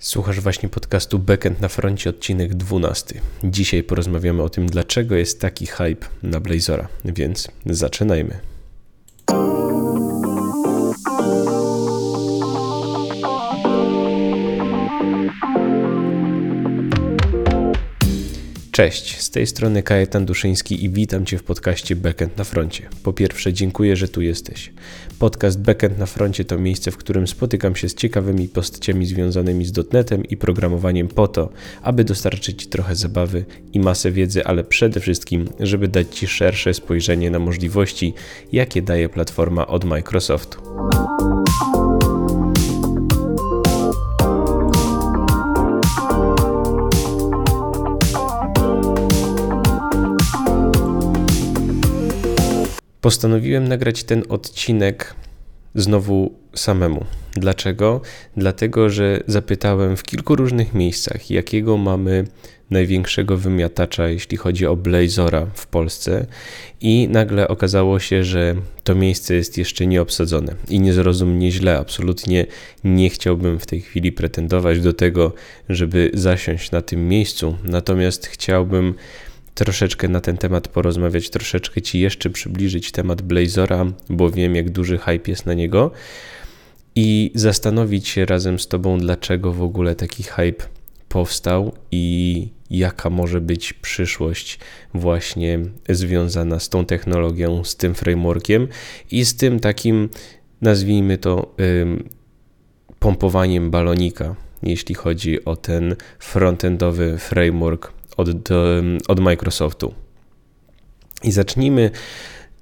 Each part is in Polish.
Słuchasz właśnie podcastu Backend na froncie, odcinek 12. Dzisiaj porozmawiamy o tym, dlaczego jest taki hype na Blazora, więc zaczynajmy. Cześć, z tej strony Kajetan Duszyński i witam Cię w podcaście Backend na froncie. Po pierwsze, dziękuję, że tu jesteś. Podcast Backend na froncie to miejsce, w którym spotykam się z ciekawymi postaciami związanymi z dotnetem i programowaniem po to, aby dostarczyć Ci trochę zabawy i masę wiedzy, ale przede wszystkim, żeby dać Ci szersze spojrzenie na możliwości, jakie daje platforma od Microsoftu. Postanowiłem nagrać ten odcinek znowu samemu. Dlaczego? Dlatego, że zapytałem w kilku różnych miejscach, jakiego mamy największego wymiatacza, jeśli chodzi o Blazora w Polsce, i nagle okazało się, że to miejsce jest jeszcze nieobsadzone. I nie zrozum źle, absolutnie nie chciałbym w tej chwili pretendować do tego, żeby zasiąść na tym miejscu, natomiast chciałbym troszeczkę na ten temat porozmawiać, troszeczkę Ci jeszcze przybliżyć temat Blazora, bo wiem, jak duży hype jest na niego. I zastanowić się razem z Tobą, dlaczego w ogóle taki hype powstał i jaka może być przyszłość właśnie związana z tą technologią, z tym frameworkiem i z tym takim, nazwijmy to, pompowaniem balonika, jeśli chodzi o ten frontendowy framework od, od Microsoftu. I zacznijmy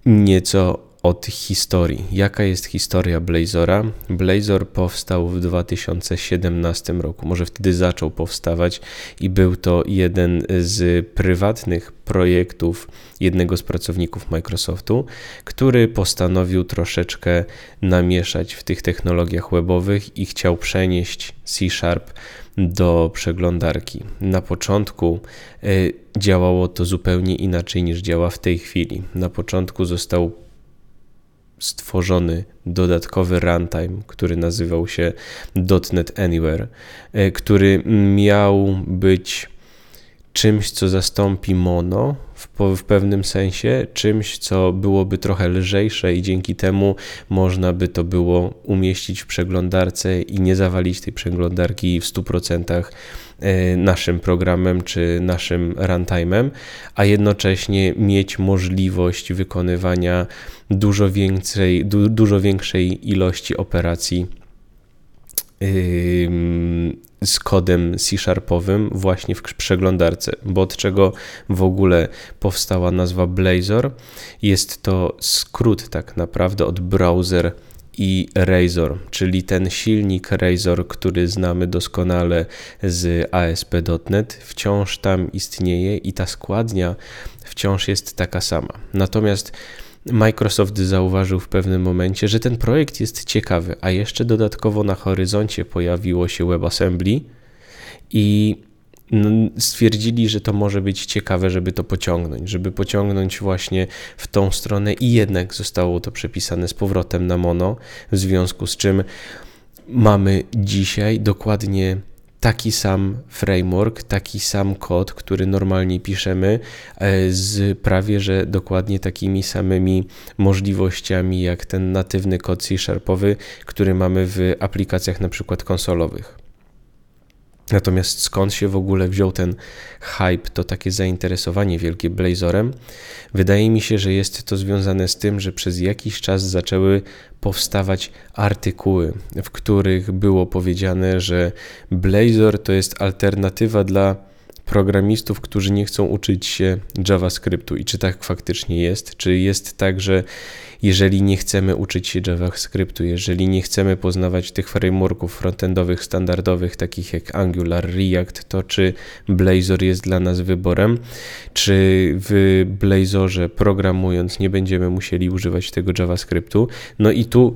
nieco od historii. Jaka jest historia Blazora? Blazor powstał w 2017 roku, może wtedy zaczął powstawać i był to jeden z prywatnych projektów jednego z pracowników Microsoftu, który postanowił troszeczkę namieszać w tych technologiach webowych i chciał przenieść C Sharp do przeglądarki. Na początku y, działało to zupełnie inaczej niż działa w tej chwili. Na początku został stworzony dodatkowy runtime, który nazywał się .NET Anywhere, y, który miał być czymś, co zastąpi Mono w, w, pewnym sensie, czymś, co byłoby trochę lżejsze i dzięki temu można by to było umieścić w przeglądarce i nie zawalić tej przeglądarki w 100% e, naszym programem czy naszym runtime'em, a jednocześnie mieć możliwość wykonywania dużo du, dużo większej ilości operacji z kodem C-sharpowym właśnie w przeglądarce, bo od czego w ogóle powstała nazwa Blazor? Jest to skrót tak naprawdę od browser i Razor, czyli ten silnik Razor, który znamy doskonale z ASP.NET, wciąż tam istnieje i ta składnia wciąż jest taka sama. Natomiast Microsoft zauważył w pewnym momencie, że ten projekt jest ciekawy, a jeszcze dodatkowo na horyzoncie pojawiło się WebAssembly i stwierdzili, że to może być ciekawe, żeby to pociągnąć, żeby pociągnąć właśnie w tą stronę i jednak zostało to przepisane z powrotem na mono, w związku z czym mamy dzisiaj dokładnie taki sam framework, taki sam kod, który normalnie piszemy, e, z prawie że dokładnie takimi samymi możliwościami jak ten natywny kod C-sharpowy, który mamy w aplikacjach na przykład konsolowych. Natomiast skąd się w ogóle wziął ten hype, to takie zainteresowanie wielkie Blazorem? Wydaje mi się, że jest to związane z tym, że przez jakiś czas zaczęły powstawać artykuły, w których było powiedziane, że Blazor to jest alternatywa dla programistów, którzy nie chcą uczyć się JavaScriptu. I czy tak faktycznie jest? Czy jest tak, że jeżeli nie chcemy uczyć się JavaScriptu, jeżeli nie chcemy poznawać tych frameworków frontendowych standardowych, takich jak Angular, React, to czy Blazor jest dla nas wyborem? Czy w Blazorze programując nie będziemy musieli używać tego JavaScriptu? No i tu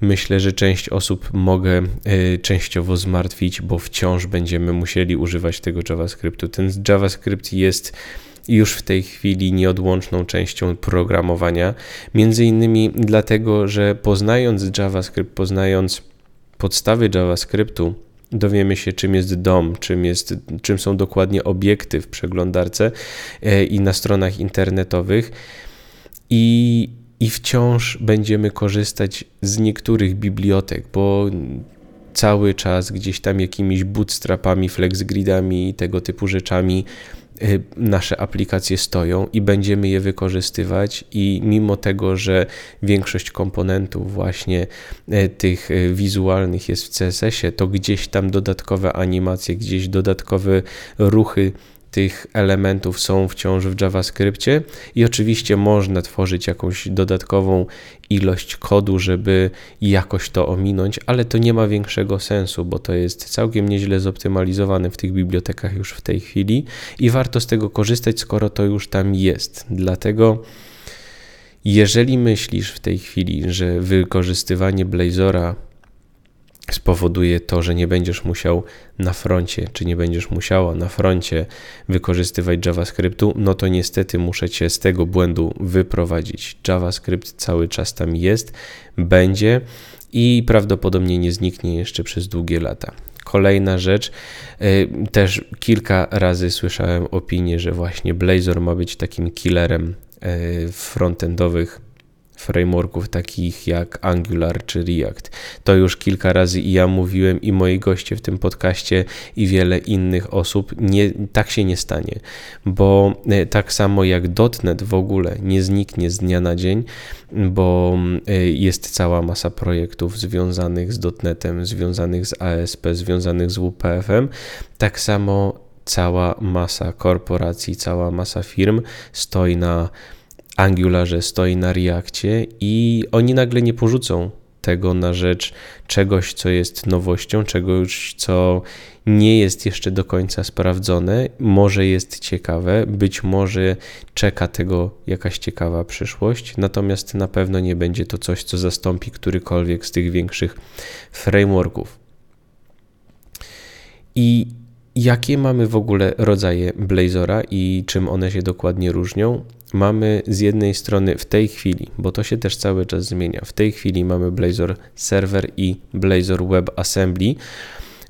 myślę, że część osób mogę y, częściowo zmartwić, bo wciąż będziemy musieli używać tego JavaScriptu. Ten JavaScript jest już w tej chwili nieodłączną częścią programowania, między innymi dlatego, że poznając JavaScript, poznając podstawy JavaScriptu, dowiemy się, czym jest dom, czym, jest, czym są dokładnie obiekty w przeglądarce e, i na stronach internetowych. I, I wciąż będziemy korzystać z niektórych bibliotek, bo cały czas gdzieś tam jakimiś bootstrapami, flexgridami i tego typu rzeczami nasze aplikacje stoją i będziemy je wykorzystywać i mimo tego, że większość komponentów właśnie y, tych y, wizualnych jest w CSS-ie, to gdzieś tam dodatkowe animacje, gdzieś dodatkowe ruchy tych elementów są wciąż w JavaScriptie i oczywiście można tworzyć jakąś dodatkową ilość kodu, żeby jakoś to ominąć, ale to nie ma większego sensu, bo to jest całkiem nieźle zoptymalizowane w tych bibliotekach już w tej chwili i warto z tego korzystać, skoro to już tam jest. Dlatego jeżeli myślisz w tej chwili, że wykorzystywanie Blazora spowoduje to, że nie będziesz musiał na froncie, czy nie będziesz musiała na froncie wykorzystywać JavaScriptu, no to niestety muszę cię z tego błędu wyprowadzić. JavaScript cały czas tam jest, będzie i prawdopodobnie nie zniknie jeszcze przez długie lata. Kolejna rzecz, y, też kilka razy słyszałem opinię, że właśnie Blazor ma być takim killerem y, frontendowych frameworków takich jak Angular czy React. To już kilka razy i ja mówiłem, i moi goście w tym podcaście, i wiele innych osób. Nie, tak się nie stanie, bo e, tak samo jak .NET w ogóle nie zniknie z dnia na dzień, bo e, jest cała masa projektów związanych z .NETem, związanych z ASP, związanych z WPF-em, tak samo cała masa korporacji, cała masa firm stoi na Angularze stoi na Reakcie i oni nagle nie porzucą tego na rzecz czegoś, co jest nowością, czegoś, co nie jest jeszcze do końca sprawdzone, może jest ciekawe, być może czeka tego jakaś ciekawa przyszłość, natomiast na pewno nie będzie to coś, co zastąpi którykolwiek z tych większych frameworków. I jakie mamy w ogóle rodzaje Blazora i czym one się dokładnie różnią? Mamy z jednej strony w tej chwili, bo to się też cały czas zmienia, w tej chwili mamy Blazor Server i Blazor WebAssembly.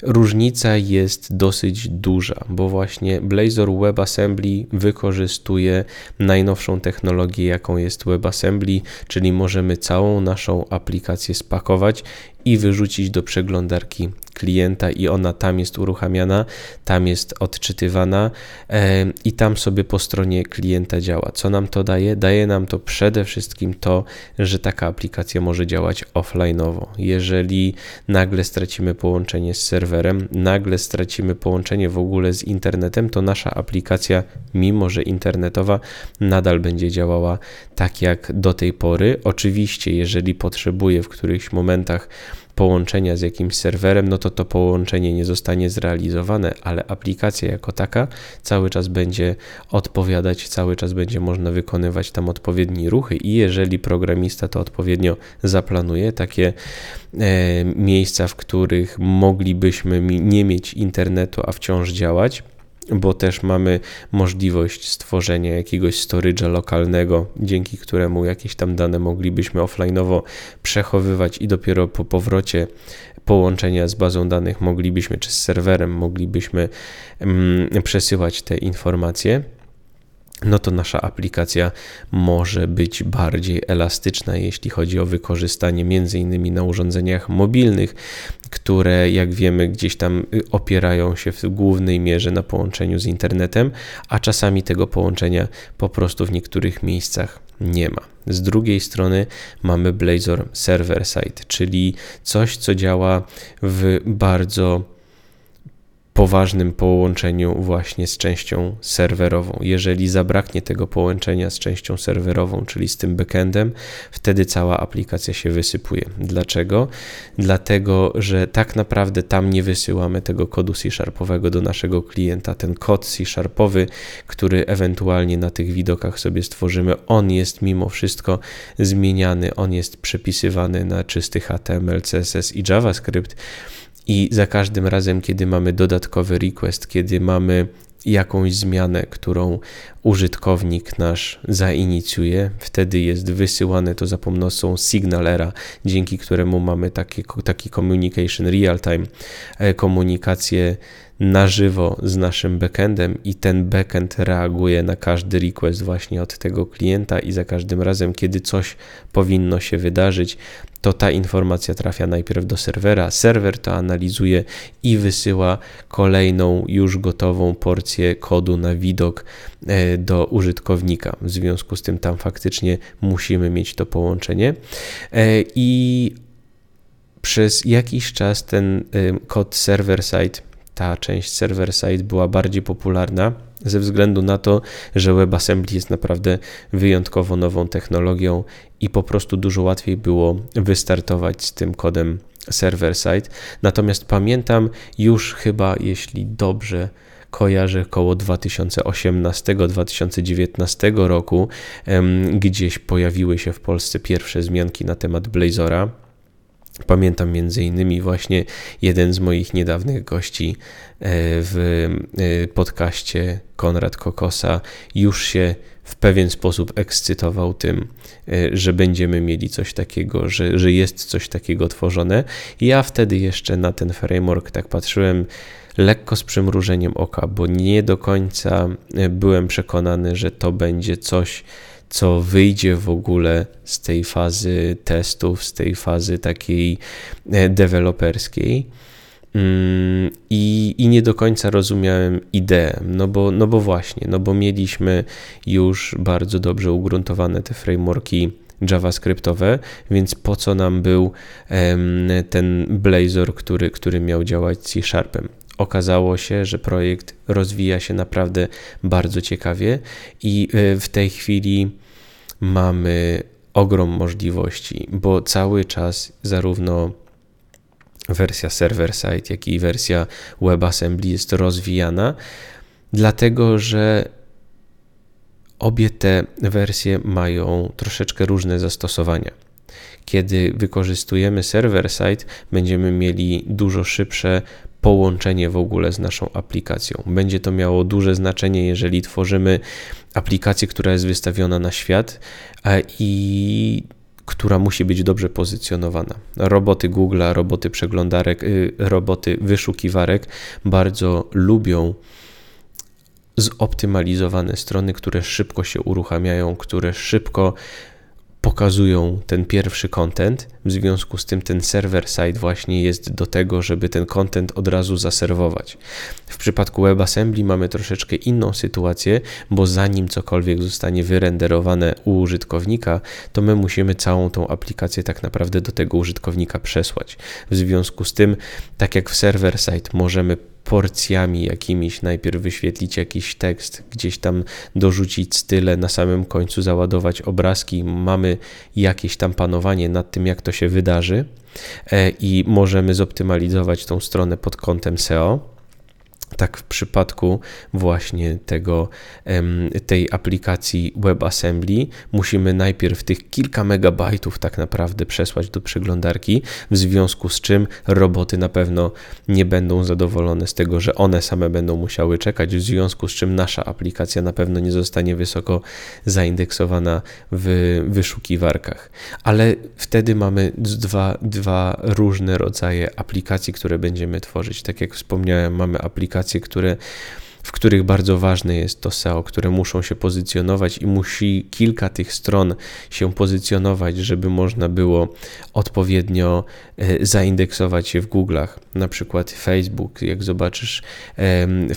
Różnica jest dosyć duża, bo właśnie Blazor WebAssembly wykorzystuje najnowszą technologię, jaką jest WebAssembly, czyli możemy całą naszą aplikację spakować i wyrzucić do przeglądarki klienta i ona tam jest uruchamiana, tam jest odczytywana e, i tam sobie po stronie klienta działa. Co nam to daje? Daje nam to przede wszystkim to, że taka aplikacja może działać offline'owo. Jeżeli nagle stracimy połączenie z serwerem, nagle stracimy połączenie w ogóle z internetem, to nasza aplikacja, mimo że internetowa, nadal będzie działała tak jak do tej pory. Oczywiście, jeżeli potrzebuje w którychś momentach połączenia z jakimś serwerem, no to to połączenie nie zostanie zrealizowane, ale aplikacja jako taka cały czas będzie odpowiadać, cały czas będzie można wykonywać tam odpowiednie ruchy i jeżeli programista to odpowiednio zaplanuje, takie e, miejsca, w których moglibyśmy nie mieć internetu, a wciąż działać, bo też mamy możliwość stworzenia jakiegoś storage'a lokalnego, dzięki któremu jakieś tam dane moglibyśmy offline'owo przechowywać i dopiero po powrocie połączenia z bazą danych moglibyśmy, czy z serwerem moglibyśmy mm, przesyłać te informacje no to nasza aplikacja może być bardziej elastyczna, jeśli chodzi o wykorzystanie między innymi na urządzeniach mobilnych, które jak wiemy gdzieś tam opierają się w głównej mierze na połączeniu z internetem, a czasami tego połączenia po prostu w niektórych miejscach nie ma. Z drugiej strony mamy Blazor Server Side, czyli coś, co działa w bardzo poważnym połączeniu właśnie z częścią serwerową. Jeżeli zabraknie tego połączenia z częścią serwerową, czyli z tym backendem, wtedy cała aplikacja się wysypuje. Dlaczego? Dlatego, że tak naprawdę tam nie wysyłamy tego kodu C-sharpowego do naszego klienta. Ten kod C-sharpowy, który ewentualnie na tych widokach sobie stworzymy, on jest mimo wszystko zmieniany, on jest przepisywany na czysty HTML, CSS i JavaScript i za każdym razem, kiedy mamy dodatkowy request, kiedy mamy jakąś zmianę, którą użytkownik nasz zainicjuje. Wtedy jest wysyłane to za pomocą Signalera, dzięki któremu mamy taki, taki communication real time, e, komunikację na żywo z naszym backendem i ten backend reaguje na każdy request właśnie od tego klienta i za każdym razem, kiedy coś powinno się wydarzyć, to ta informacja trafia najpierw do serwera. Serwer to analizuje i wysyła kolejną już gotową porcję kodu na widok e, do użytkownika. W związku z tym tam faktycznie musimy mieć to połączenie. E, I przez jakiś czas ten e, kod server-side ta część server-side była bardziej popularna ze względu na to, że WebAssembly jest naprawdę wyjątkowo nową technologią i po prostu dużo łatwiej było wystartować z tym kodem server-side. Natomiast pamiętam już chyba, jeśli dobrze kojarzę, około 2018-2019 roku, gdzieś pojawiły się w Polsce pierwsze zmianki na temat Blazora Pamiętam między innymi właśnie jeden z moich niedawnych gości e, w e, podcaście Konrad Kokosa już się w pewien sposób ekscytował tym, e, że będziemy mieli coś takiego, że, że jest coś takiego tworzone. Ja wtedy jeszcze na ten framework tak patrzyłem lekko z przymrużeniem oka, bo nie do końca byłem przekonany, że to będzie coś, co wyjdzie w ogóle z tej fazy testów, z tej fazy takiej e, deweloperskiej. Mm, I, I nie do końca rozumiałem ideę, no bo, no bo właśnie, no bo mieliśmy już bardzo dobrze ugruntowane te frameworki JavaScriptowe, więc po co nam był ten Blazor, który, który miał działać C Sharpem? Okazało się, że projekt rozwija się naprawdę bardzo ciekawie i e, w tej chwili mamy ogrom możliwości, bo cały czas zarówno wersja server-side, jak i wersja WebAssembly jest rozwijana, dlatego że obie te wersje mają troszeczkę różne zastosowania. Kiedy wykorzystujemy server-side, będziemy mieli dużo szybsze połączenie w ogóle z naszą aplikacją. Będzie to miało duże znaczenie, jeżeli tworzymy aplikację, która jest wystawiona na świat i która musi być dobrze pozycjonowana. Roboty Google'a, roboty przeglądarek, y, roboty wyszukiwarek bardzo lubią zoptymalizowane strony, które szybko się uruchamiają, które szybko pokazują ten pierwszy content. W związku z tym ten server side właśnie jest do tego, żeby ten content od razu zaserwować. W przypadku WebAssembly mamy troszeczkę inną sytuację, bo zanim cokolwiek zostanie wyrenderowane u użytkownika, to my musimy całą tą aplikację tak naprawdę do tego użytkownika przesłać. W związku z tym, tak jak w server side możemy porcjami jakimiś, najpierw wyświetlić jakiś tekst, gdzieś tam dorzucić style, na samym końcu załadować obrazki, mamy jakieś tam panowanie nad tym, jak to się wydarzy. E, i możemy zoptymalizować tą stronę pod kątem SEO tak w przypadku właśnie tego, tej aplikacji WebAssembly musimy najpierw tych kilka megabajtów tak naprawdę przesłać do przeglądarki, w związku z czym roboty na pewno nie będą zadowolone z tego, że one same będą musiały czekać, w związku z czym nasza aplikacja na pewno nie zostanie wysoko zaindeksowana w wyszukiwarkach. Ale wtedy mamy dwa, dwa różne rodzaje aplikacji, które będziemy tworzyć. Tak jak wspomniałem, mamy aplikację które, w których bardzo ważne jest to SEO, które muszą się pozycjonować i musi kilka tych stron się pozycjonować, żeby można było odpowiednio e, zaindeksować się w Google'ach. Na przykład Facebook, jak zobaczysz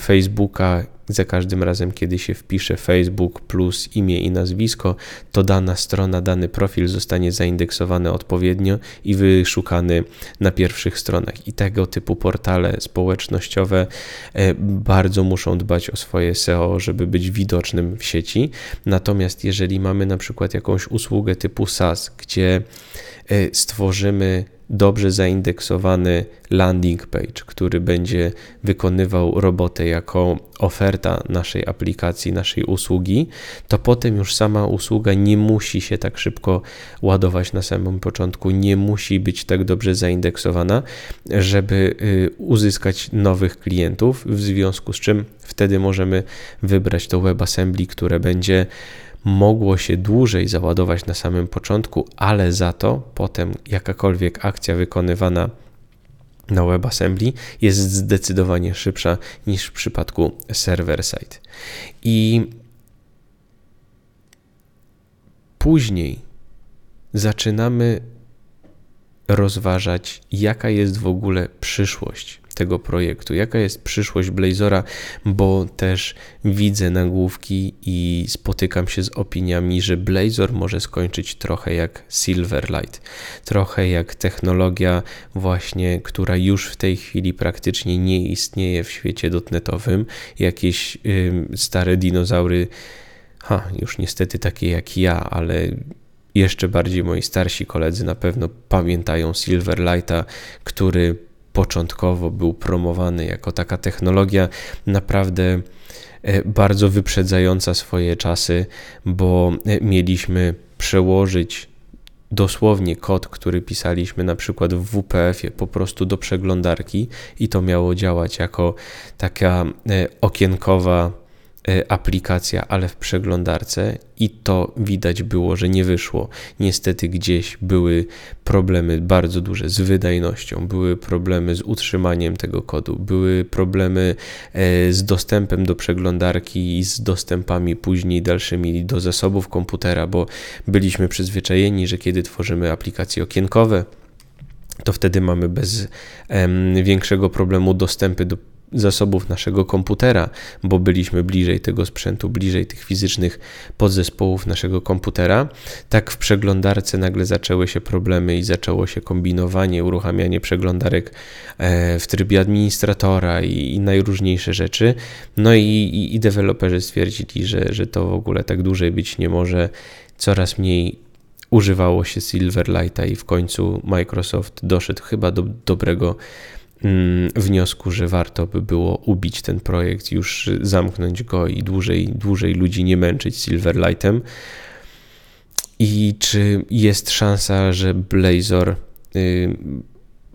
Facebooka za każdym razem, kiedy się wpisze Facebook plus imię i nazwisko, to dana strona, dany profil zostanie zaindeksowany odpowiednio i wyszukany na pierwszych stronach. I tego typu portale społecznościowe e, bardzo muszą dbać o swoje SEO, żeby być widocznym w sieci. Natomiast jeżeli mamy na przykład jakąś usługę typu SaaS, gdzie e, stworzymy dobrze zaindeksowany landing page, który będzie wykonywał robotę jako oferta naszej aplikacji, naszej usługi, to potem już sama usługa nie musi się tak szybko ładować na samym początku, nie musi być tak dobrze zaindeksowana, żeby y, uzyskać nowych klientów, w związku z czym wtedy możemy wybrać to WebAssembly, które będzie mogło się dłużej załadować na samym początku, ale za to potem jakakolwiek akcja wykonywana na WebAssembly jest zdecydowanie szybsza niż w przypadku server-side. I później zaczynamy rozważać, jaka jest w ogóle przyszłość tego projektu, jaka jest przyszłość Blazora, bo też widzę nagłówki i spotykam się z opiniami, że Blazor może skończyć trochę jak Silverlight, trochę jak technologia właśnie, która już w tej chwili praktycznie nie istnieje w świecie dotnetowym, jakieś stare dinozaury, ha, już niestety takie jak ja, ale jeszcze bardziej moi starsi koledzy na pewno pamiętają Silverlighta, który początkowo był promowany jako taka technologia naprawdę e, bardzo wyprzedzająca swoje czasy, bo e, mieliśmy przełożyć dosłownie kod, który pisaliśmy na przykład w WPF-ie po prostu do przeglądarki i to miało działać jako taka e, okienkowa aplikacja, ale w przeglądarce i to widać było, że nie wyszło. Niestety gdzieś były problemy bardzo duże z wydajnością, były problemy z utrzymaniem tego kodu, były problemy e, z dostępem do przeglądarki i z dostępami później dalszymi do zasobów komputera, bo byliśmy przyzwyczajeni, że kiedy tworzymy aplikacje okienkowe, to wtedy mamy bez większego problemu dostępy do zasobów naszego komputera, bo byliśmy bliżej tego sprzętu, bliżej tych fizycznych podzespołów naszego komputera, tak w przeglądarce nagle zaczęły się problemy i zaczęło się kombinowanie, uruchamianie przeglądarek e, w trybie administratora i, i najróżniejsze rzeczy. No i, i, i deweloperzy stwierdzili, że, że to w ogóle tak dłużej być nie może, coraz mniej używało się Silverlighta i w końcu Microsoft doszedł chyba do dobrego wniosku, że warto by było ubić ten projekt, już zamknąć go i dłużej, dłużej ludzi nie męczyć Silverlightem. I czy jest szansa, że Blazor y,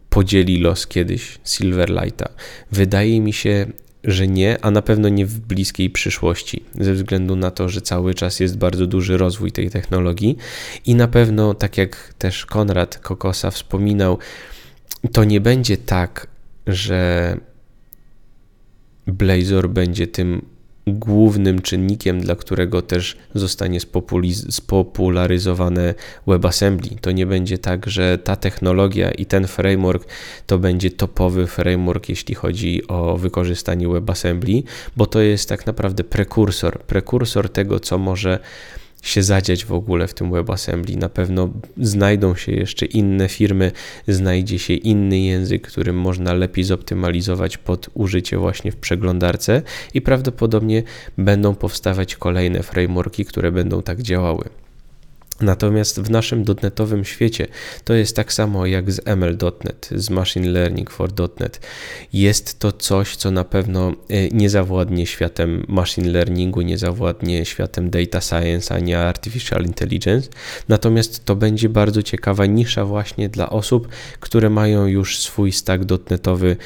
podzieli los kiedyś Silverlighta? Wydaje mi się, że nie, a na pewno nie w bliskiej przyszłości, ze względu na to, że cały czas jest bardzo duży rozwój tej technologii i na pewno, tak jak też Konrad Kokosa wspominał, to nie będzie tak, że Blazor będzie tym głównym czynnikiem, dla którego też zostanie spopularyzowane WebAssembly. To nie będzie tak, że ta technologia i ten framework to będzie topowy framework, jeśli chodzi o wykorzystanie WebAssembly, bo to jest tak naprawdę prekursor, prekursor tego, co może się zadziać w ogóle w tym WebAssembly. Na pewno znajdą się jeszcze inne firmy, znajdzie się inny język, którym można lepiej zoptymalizować pod użycie właśnie w przeglądarce i prawdopodobnie będą powstawać kolejne frameworki, które będą tak działały. Natomiast w naszym dotnetowym świecie to jest tak samo jak z ML.NET, z Machine Learning for .NET. Jest to coś, co na pewno e, nie zawładnie światem machine learningu, nie zawładnie światem data science, ani artificial intelligence. Natomiast to będzie bardzo ciekawa nisza właśnie dla osób, które mają już swój stack dotnetowy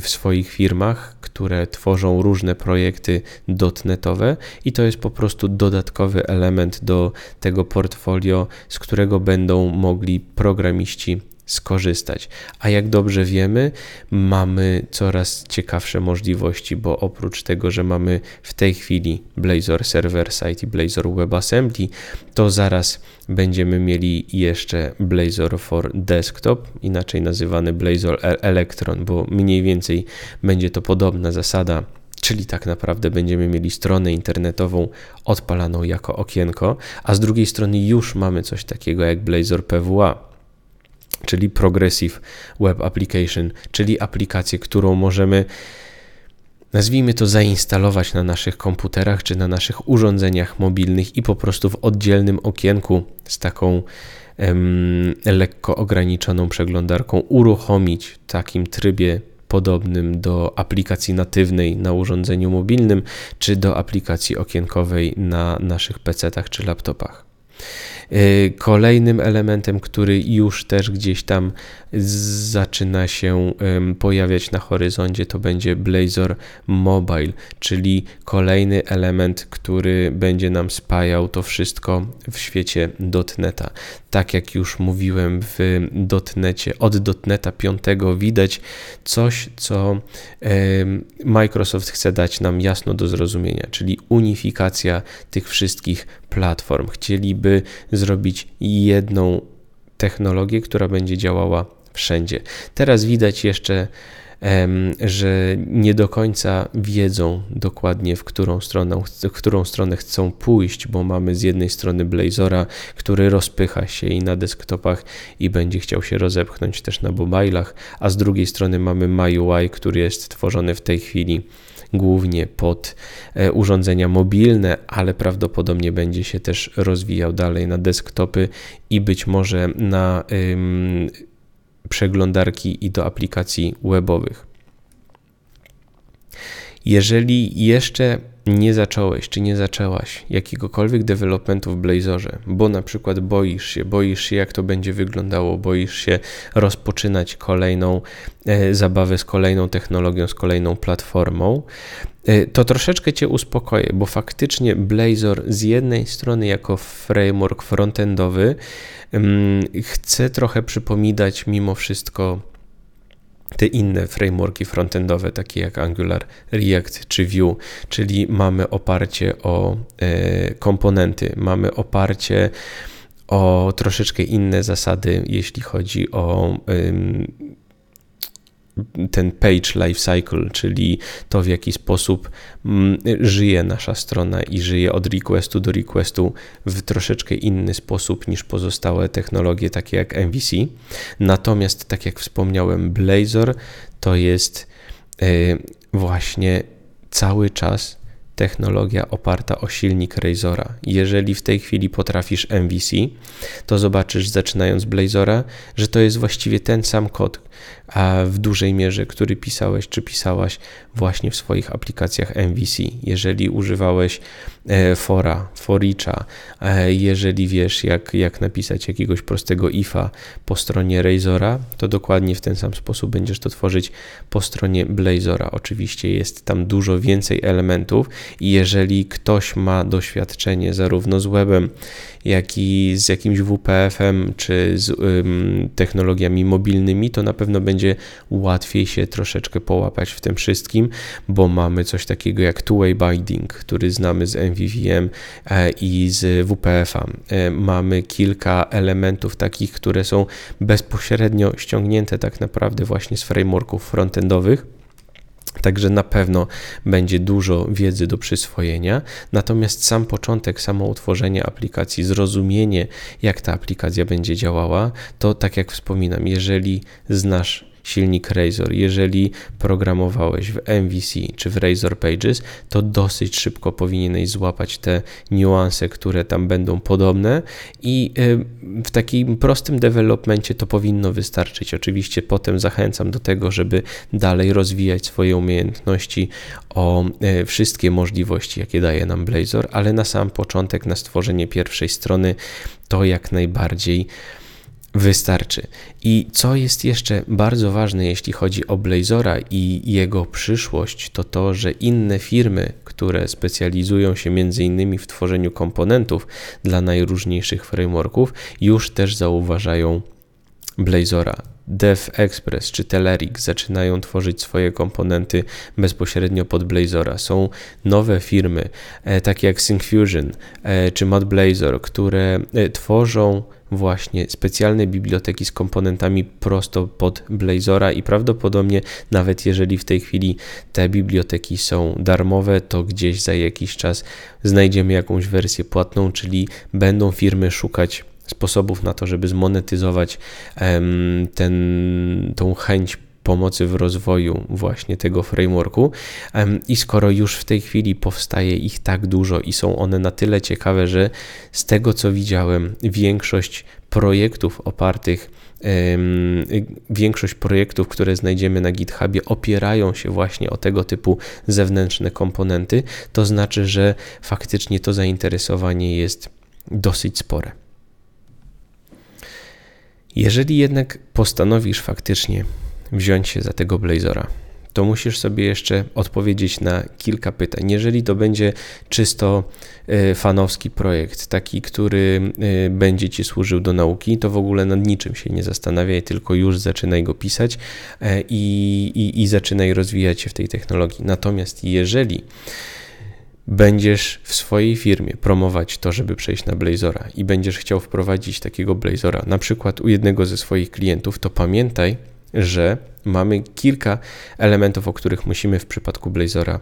w swoich firmach, które tworzą różne projekty dotnetowe i to jest po prostu dodatkowy element do tego portfolio, z którego będą mogli programiści skorzystać. A jak dobrze wiemy, mamy coraz ciekawsze możliwości, bo oprócz tego, że mamy w tej chwili Blazor Server Side i Blazor WebAssembly, to zaraz będziemy mieli jeszcze Blazor for Desktop, inaczej nazywany Blazor Electron, bo mniej więcej będzie to podobna zasada czyli tak naprawdę będziemy mieli stronę internetową odpalaną jako okienko, a z drugiej strony już mamy coś takiego jak Blazor PWA, czyli Progressive Web Application, czyli aplikację, którą możemy nazwijmy to zainstalować na naszych komputerach czy na naszych urządzeniach mobilnych i po prostu w oddzielnym okienku z taką lekko ograniczoną przeglądarką uruchomić w takim trybie podobnym do aplikacji natywnej na urządzeniu mobilnym, czy do aplikacji okienkowej na naszych PC-tach czy laptopach. Y, kolejnym elementem, który już też gdzieś tam zaczyna się pojawiać na horyzoncie, to będzie Blazor Mobile, czyli kolejny element, który będzie nam spajał to wszystko w świecie dotneta. Tak jak już mówiłem w dotnecie, od dotneta 5 widać coś, co Microsoft chce dać nam jasno do zrozumienia, czyli unifikacja tych wszystkich platform. Chcieliby zrobić jedną technologię, która będzie działała wszędzie. Teraz widać jeszcze, że nie do końca wiedzą dokładnie, w którą, stronę, w którą stronę chcą pójść, bo mamy z jednej strony Blazora, który rozpycha się i na desktopach i będzie chciał się rozepchnąć też na mobilach, a z drugiej strony mamy MyUI, który jest tworzony w tej chwili głównie pod e, urządzenia mobilne, ale prawdopodobnie będzie się też rozwijał dalej na desktopy i być może na przeglądarki i do aplikacji webowych. Jeżeli jeszcze nie zacząłeś czy nie zaczęłaś jakiegokolwiek developmentu w Blazorze, bo na przykład boisz się, boisz się jak to będzie wyglądało, boisz się rozpoczynać kolejną e, zabawę z kolejną technologią, z kolejną platformą, e, to troszeczkę Cię uspokoję, bo faktycznie Blazor z jednej strony jako framework frontendowy mm, chce trochę przypominać mimo wszystko te inne frameworki frontendowe, takie jak Angular, React czy Vue, czyli mamy oparcie o e, komponenty, mamy oparcie o troszeczkę inne zasady, jeśli chodzi o ten page life cycle, czyli to w jaki sposób mm, żyje nasza strona i żyje od requestu do requestu w troszeczkę inny sposób niż pozostałe technologie takie jak MVC. Natomiast tak jak wspomniałem, Blazor to jest e, właśnie cały czas technologia oparta o silnik Razora. Jeżeli w tej chwili potrafisz MVC, to zobaczysz zaczynając Blazora, że to jest właściwie ten sam kod, w dużej mierze, który pisałeś czy pisałaś właśnie w swoich aplikacjach MVC. Jeżeli używałeś e, fora, foricha, e, jeżeli wiesz jak, jak napisać jakiegoś prostego ifa po stronie Razora, to dokładnie w ten sam sposób będziesz to tworzyć po stronie Blazora. Oczywiście jest tam dużo więcej elementów i jeżeli ktoś ma doświadczenie zarówno z webem, jak i z jakimś WPF-em czy z technologiami mobilnymi, to na pewno będzie łatwiej się troszeczkę połapać w tym wszystkim, bo mamy coś takiego jak two-way binding, który znamy z MVVM e, i z WPF-a. E, mamy kilka elementów takich, które są bezpośrednio ściągnięte tak naprawdę właśnie z frameworków frontendowych Także na pewno będzie dużo wiedzy do przyswojenia, natomiast sam początek, samo utworzenie aplikacji, zrozumienie, jak ta aplikacja będzie działała, to tak jak wspominam, jeżeli znasz silnik Razor. Jeżeli programowałeś w MVC czy w Razor Pages, to dosyć szybko powinieneś złapać te niuanse, które tam będą podobne i w takim prostym developmencie to powinno wystarczyć. Oczywiście potem zachęcam do tego, żeby dalej rozwijać swoje umiejętności o y, wszystkie możliwości, jakie daje nam Blazor, ale na sam początek, na stworzenie pierwszej strony, to jak najbardziej wystarczy. I co jest jeszcze bardzo ważne, jeśli chodzi o Blazora i jego przyszłość, to to, że inne firmy, które specjalizują się m.in. w tworzeniu komponentów dla najróżniejszych frameworków, już też zauważają Blazora. DevExpress czy Telerik zaczynają tworzyć swoje komponenty bezpośrednio pod Blazora. Są nowe firmy, e, takie jak Syncfusion e, czy ModBlazor, które e, tworzą właśnie specjalne biblioteki z komponentami prosto pod Blazora i prawdopodobnie nawet jeżeli w tej chwili te biblioteki są darmowe, to gdzieś za jakiś czas znajdziemy jakąś wersję płatną, czyli będą firmy szukać sposobów na to, żeby zmonetyzować ten, tą chęć pomocy w rozwoju właśnie tego frameworku. I skoro już w tej chwili powstaje ich tak dużo i są one na tyle ciekawe, że z tego co widziałem, większość projektów opartych większość projektów, które znajdziemy na GitHubie, opierają się właśnie o tego typu zewnętrzne komponenty, to znaczy, że faktycznie to zainteresowanie jest dosyć spore. Jeżeli jednak postanowisz faktycznie wziąć się za tego Blazora, to musisz sobie jeszcze odpowiedzieć na kilka pytań. Jeżeli to będzie czysto e, fanowski projekt, taki, który e, będzie ci służył do nauki, to w ogóle nad niczym się nie zastanawiaj, tylko już zaczynaj go pisać e, i, i, i zaczynaj rozwijać się w tej technologii. Natomiast jeżeli będziesz w swojej firmie promować to, żeby przejść na Blazora i będziesz chciał wprowadzić takiego Blazora, na przykład u jednego ze swoich klientów, to pamiętaj, że mamy kilka elementów, o których musimy w przypadku Blazora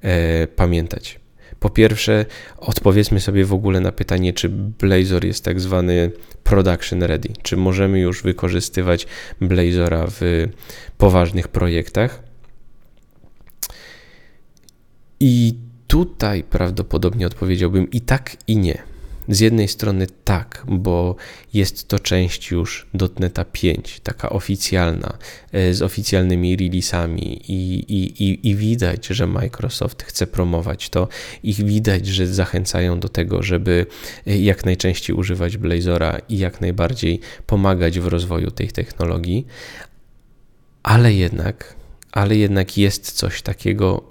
e, pamiętać. Po pierwsze, odpowiedzmy sobie w ogóle na pytanie, czy Blazor jest tak zwany production ready, czy możemy już wykorzystywać Blazora w poważnych projektach. I tutaj prawdopodobnie odpowiedziałbym i tak, i nie. Z jednej strony tak, bo jest to część już dotneta 5, taka oficjalna, e, z oficjalnymi releasami i, i, i, i widać, że Microsoft chce promować to. I widać, że zachęcają do tego, żeby e, jak najczęściej używać Blazora i jak najbardziej pomagać w rozwoju tej technologii, ale jednak, ale jednak jest coś takiego,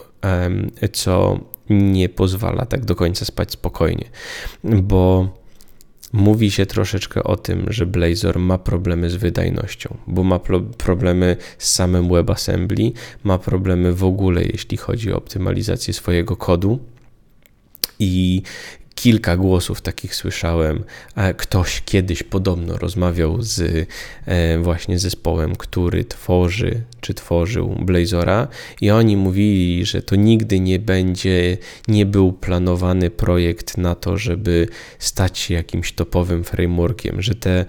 co nie pozwala tak do końca spać spokojnie, bo mówi się troszeczkę o tym, że Blazor ma problemy z wydajnością, bo ma problemy z samym WebAssembly, ma problemy w ogóle, jeśli chodzi o optymalizację swojego kodu. I kilka głosów takich słyszałem. Ktoś kiedyś podobno rozmawiał z e, właśnie zespołem, który tworzy czy tworzył Blazora i oni mówili, że to nigdy nie będzie, nie był planowany projekt na to, żeby stać się jakimś topowym frameworkiem, że te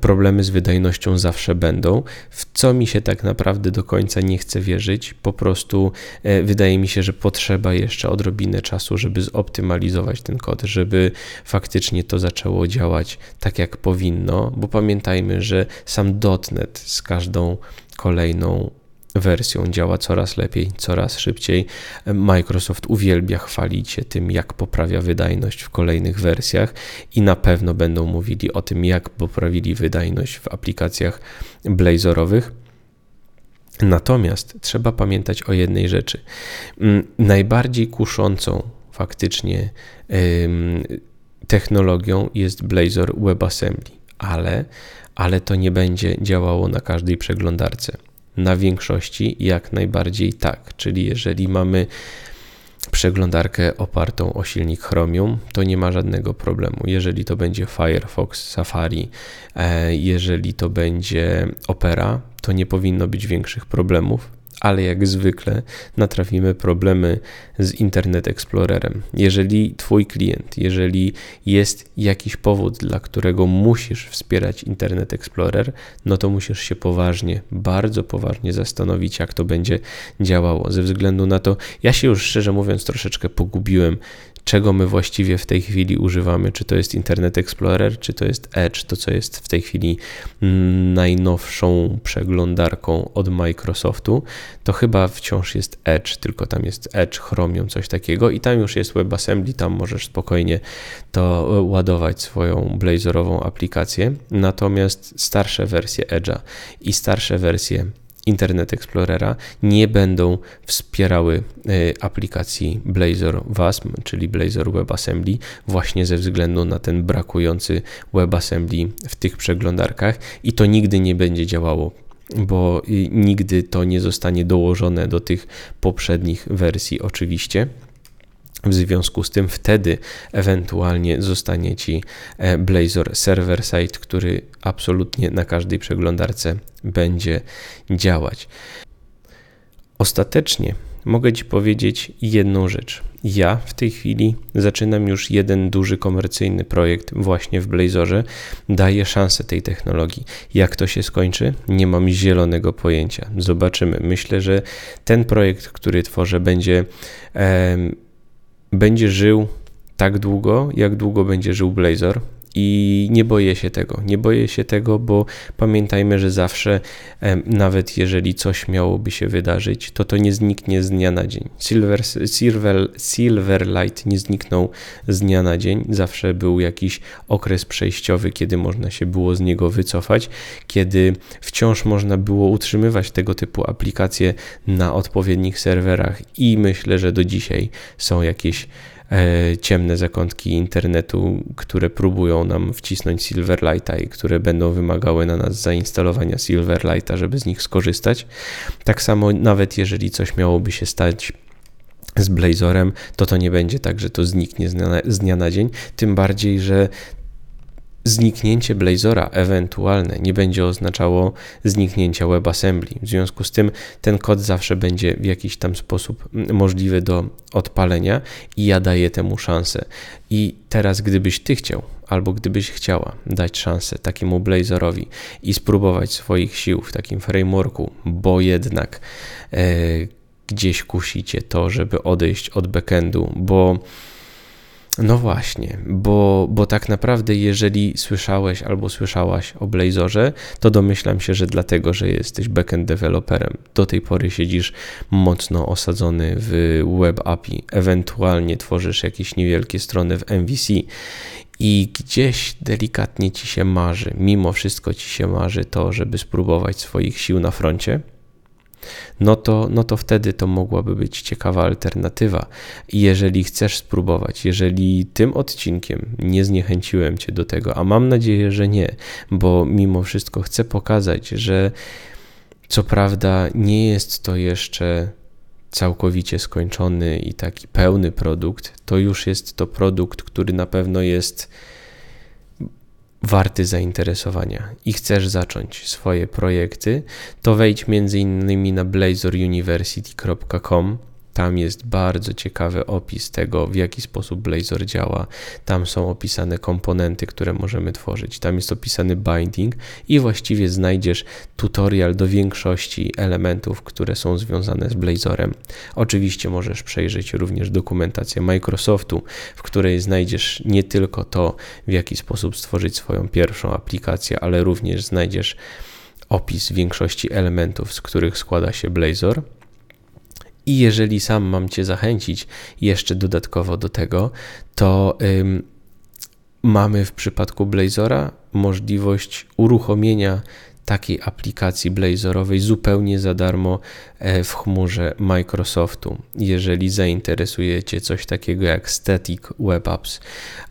problemy z wydajnością zawsze będą, w co mi się tak naprawdę do końca nie chce wierzyć. Po prostu e, wydaje mi się, że potrzeba jeszcze odrobinę czasu, żeby zoptymalizować ten kod, żeby faktycznie to zaczęło działać tak jak powinno, bo pamiętajmy, że sam .NET z każdą kolejną wersją działa coraz lepiej, coraz szybciej. Microsoft uwielbia chwalić się tym, jak poprawia wydajność w kolejnych wersjach i na pewno będą mówili o tym, jak poprawili wydajność w aplikacjach Blazorowych. Natomiast trzeba pamiętać o jednej rzeczy. Mm, najbardziej kuszącą faktycznie technologią jest Blazor WebAssembly, ale, ale to nie będzie działało na każdej przeglądarce. Na większości jak najbardziej tak, czyli jeżeli mamy przeglądarkę opartą o silnik Chromium, to nie ma żadnego problemu. Jeżeli to będzie Firefox, Safari, e, jeżeli to będzie Opera, to nie powinno być większych problemów ale jak zwykle natrafimy problemy z Internet Explorerem. Jeżeli Twój klient, jeżeli jest jakiś powód, dla którego musisz wspierać Internet Explorer, no to musisz się poważnie, bardzo poważnie zastanowić, jak to będzie działało. Ze względu na to, ja się już szczerze mówiąc troszeczkę pogubiłem, czego my właściwie w tej chwili używamy, czy to jest Internet Explorer, czy to jest Edge, to co jest w tej chwili najnowszą przeglądarką od Microsoftu, to chyba wciąż jest Edge, tylko tam jest Edge, Chromium, coś takiego i tam już jest WebAssembly, tam możesz spokojnie to ładować swoją blazorową aplikację, natomiast starsze wersje Edge'a i starsze wersje Internet Explorera nie będą wspierały e, aplikacji Blazor WASM, czyli Blazor WebAssembly, właśnie ze względu na ten brakujący WebAssembly w tych przeglądarkach i to nigdy nie będzie działało bo nigdy to nie zostanie dołożone do tych poprzednich wersji, oczywiście. W związku z tym wtedy ewentualnie zostanie Ci e, Blazor Server Side, który absolutnie na każdej przeglądarce będzie działać. Ostatecznie mogę Ci powiedzieć jedną rzecz. Ja w tej chwili zaczynam już jeden duży komercyjny projekt właśnie w Blazorze. Daję szansę tej technologii. Jak to się skończy? Nie mam zielonego pojęcia. Zobaczymy. Myślę, że ten projekt, który tworzę, będzie, e, będzie żył tak długo, jak długo będzie żył Blazor. I nie boję się tego. Nie boję się tego, bo pamiętajmy, że zawsze, nawet jeżeli coś miałoby się wydarzyć, to to nie zniknie z dnia na dzień. Silver, Silver, Silverlight nie zniknął z dnia na dzień. Zawsze był jakiś okres przejściowy, kiedy można się było z niego wycofać, kiedy wciąż można było utrzymywać tego typu aplikacje na odpowiednich serwerach i myślę, że do dzisiaj są jakieś ciemne zakątki internetu, które próbują nam wcisnąć Silverlighta i które będą wymagały na nas zainstalowania Silverlighta, żeby z nich skorzystać. Tak samo, nawet jeżeli coś miałoby się stać z Blazorem, to to nie będzie tak, że to zniknie z dnia, na, z dnia na dzień. Tym bardziej, że zniknięcie Blazora ewentualne nie będzie oznaczało zniknięcia WebAssembly. W związku z tym ten kod zawsze będzie w jakiś tam sposób możliwy do odpalenia i ja daję temu szansę. I teraz gdybyś ty chciał albo gdybyś chciała dać szansę takiemu Blazorowi i spróbować swoich sił w takim frameworku, bo jednak e, gdzieś kusicie to, żeby odejść od backendu, bo no właśnie, bo, bo tak naprawdę, jeżeli słyszałeś albo słyszałaś o Blazorze, to domyślam się, że dlatego, że jesteś backend developerem. Do tej pory siedzisz mocno osadzony w web API, ewentualnie tworzysz jakieś niewielkie strony w MVC i gdzieś delikatnie ci się marzy, mimo wszystko ci się marzy to, żeby spróbować swoich sił na froncie no to, no to wtedy to mogłaby być ciekawa alternatywa. I jeżeli chcesz spróbować, jeżeli tym odcinkiem nie zniechęciłem Cię do tego, a mam nadzieję, że nie, bo mimo wszystko chcę pokazać, że co prawda nie jest to jeszcze całkowicie skończony i taki pełny produkt, to już jest to produkt, który na pewno jest warty zainteresowania i chcesz zacząć swoje projekty, to wejdź m.in. na blazoruniversity.com tam jest bardzo ciekawy opis tego, w jaki sposób Blazor działa. Tam są opisane komponenty, które możemy tworzyć. Tam jest opisany binding i właściwie znajdziesz tutorial do większości elementów, które są związane z Blazorem. Oczywiście możesz przejrzeć również dokumentację Microsoftu, w której znajdziesz nie tylko to, w jaki sposób stworzyć swoją pierwszą aplikację, ale również znajdziesz opis większości elementów, z których składa się Blazor. I jeżeli sam mam Cię zachęcić jeszcze dodatkowo do tego, to ym, mamy w przypadku Blazora możliwość uruchomienia takiej aplikacji Blazorowej zupełnie za darmo e, w chmurze Microsoftu. Jeżeli zainteresujecie coś takiego jak Static Web Apps,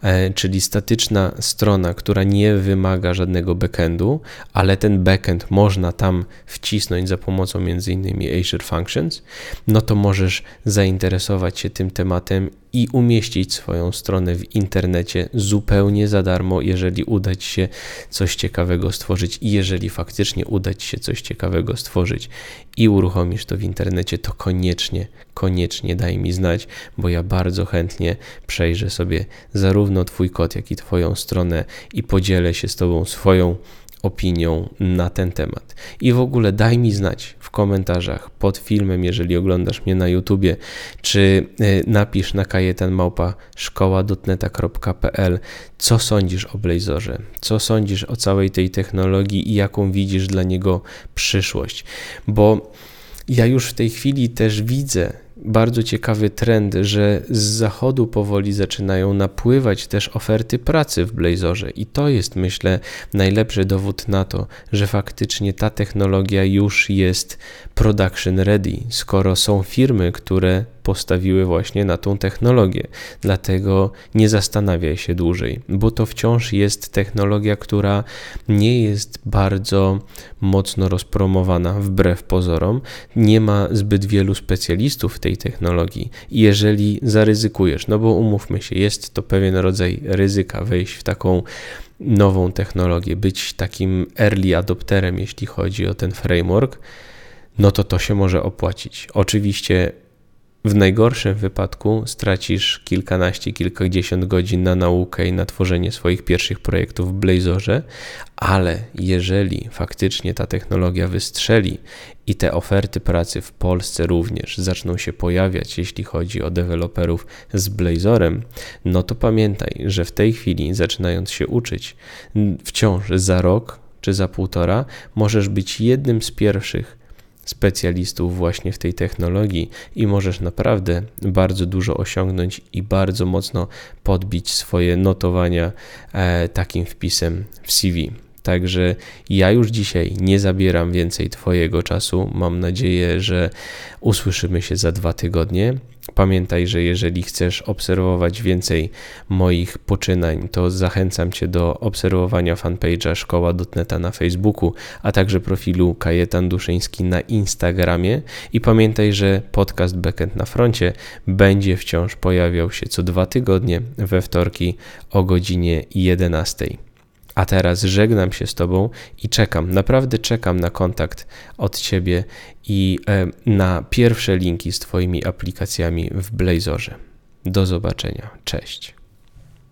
e, czyli statyczna strona, która nie wymaga żadnego backendu, ale ten backend można tam wcisnąć za pomocą m.in. Azure Functions, no to możesz zainteresować się tym tematem i umieścić swoją stronę w internecie zupełnie za darmo, jeżeli uda Ci się coś ciekawego stworzyć i jeżeli faktycznie uda Ci się coś ciekawego stworzyć i uruchomisz to w internecie, to koniecznie, koniecznie daj mi znać, bo ja bardzo chętnie przejrzę sobie zarówno Twój kod, jak i Twoją stronę i podzielę się z Tobą swoją opinią na ten temat. I w ogóle daj mi znać w komentarzach pod filmem, jeżeli oglądasz mnie na YouTubie, czy y, napisz na kajetan małpa szkoła.dotneta.pl, co sądzisz o Blazorze, co sądzisz o całej tej technologii i jaką widzisz dla niego przyszłość, bo ja już w tej chwili też widzę bardzo ciekawy trend, że z zachodu powoli zaczynają napływać też oferty pracy w Blazorze. I to jest myślę najlepszy dowód na to, że faktycznie ta technologia już jest production ready, skoro są firmy, które postawiły właśnie na tą technologię. Dlatego nie zastanawiaj się dłużej, bo to wciąż jest technologia, która nie jest bardzo mocno rozpromowana wbrew pozorom. Nie ma zbyt wielu specjalistów w tej technologii. Jeżeli zaryzykujesz, no bo umówmy się, jest to pewien rodzaj ryzyka wejść w taką nową technologię, być takim early adopterem, jeśli chodzi o ten framework, no to to się może opłacić. Oczywiście W najgorszym wypadku stracisz kilkanaście, kilkadziesiąt godzin na naukę i na tworzenie swoich pierwszych projektów w Blazorze, ale jeżeli faktycznie ta technologia wystrzeli i te oferty pracy w Polsce również zaczną się pojawiać, jeśli chodzi o deweloperów z Blazorem, no to pamiętaj, że w tej chwili, zaczynając się uczyć, wciąż za rok czy za półtora, możesz być jednym z pierwszych specjalistów właśnie w tej technologii i możesz naprawdę bardzo dużo osiągnąć i bardzo mocno podbić swoje notowania e, takim wpisem w CV. Także ja już dzisiaj nie zabieram więcej Twojego czasu. Mam nadzieję, że usłyszymy się za dwa tygodnie. Pamiętaj, że jeżeli chcesz obserwować więcej moich poczynań, to zachęcam Cię do obserwowania fanpage'a Szkoła.neta na Facebooku, a także profilu Kajetan Duszyński na Instagramie. I pamiętaj, że podcast Backend na froncie będzie wciąż pojawiał się co dwa tygodnie we wtorki o godzinie 11. A teraz żegnam się z Tobą i czekam, naprawdę czekam na kontakt od Ciebie i e, na pierwsze linki z Twoimi aplikacjami w Blazorze. Do zobaczenia. Cześć.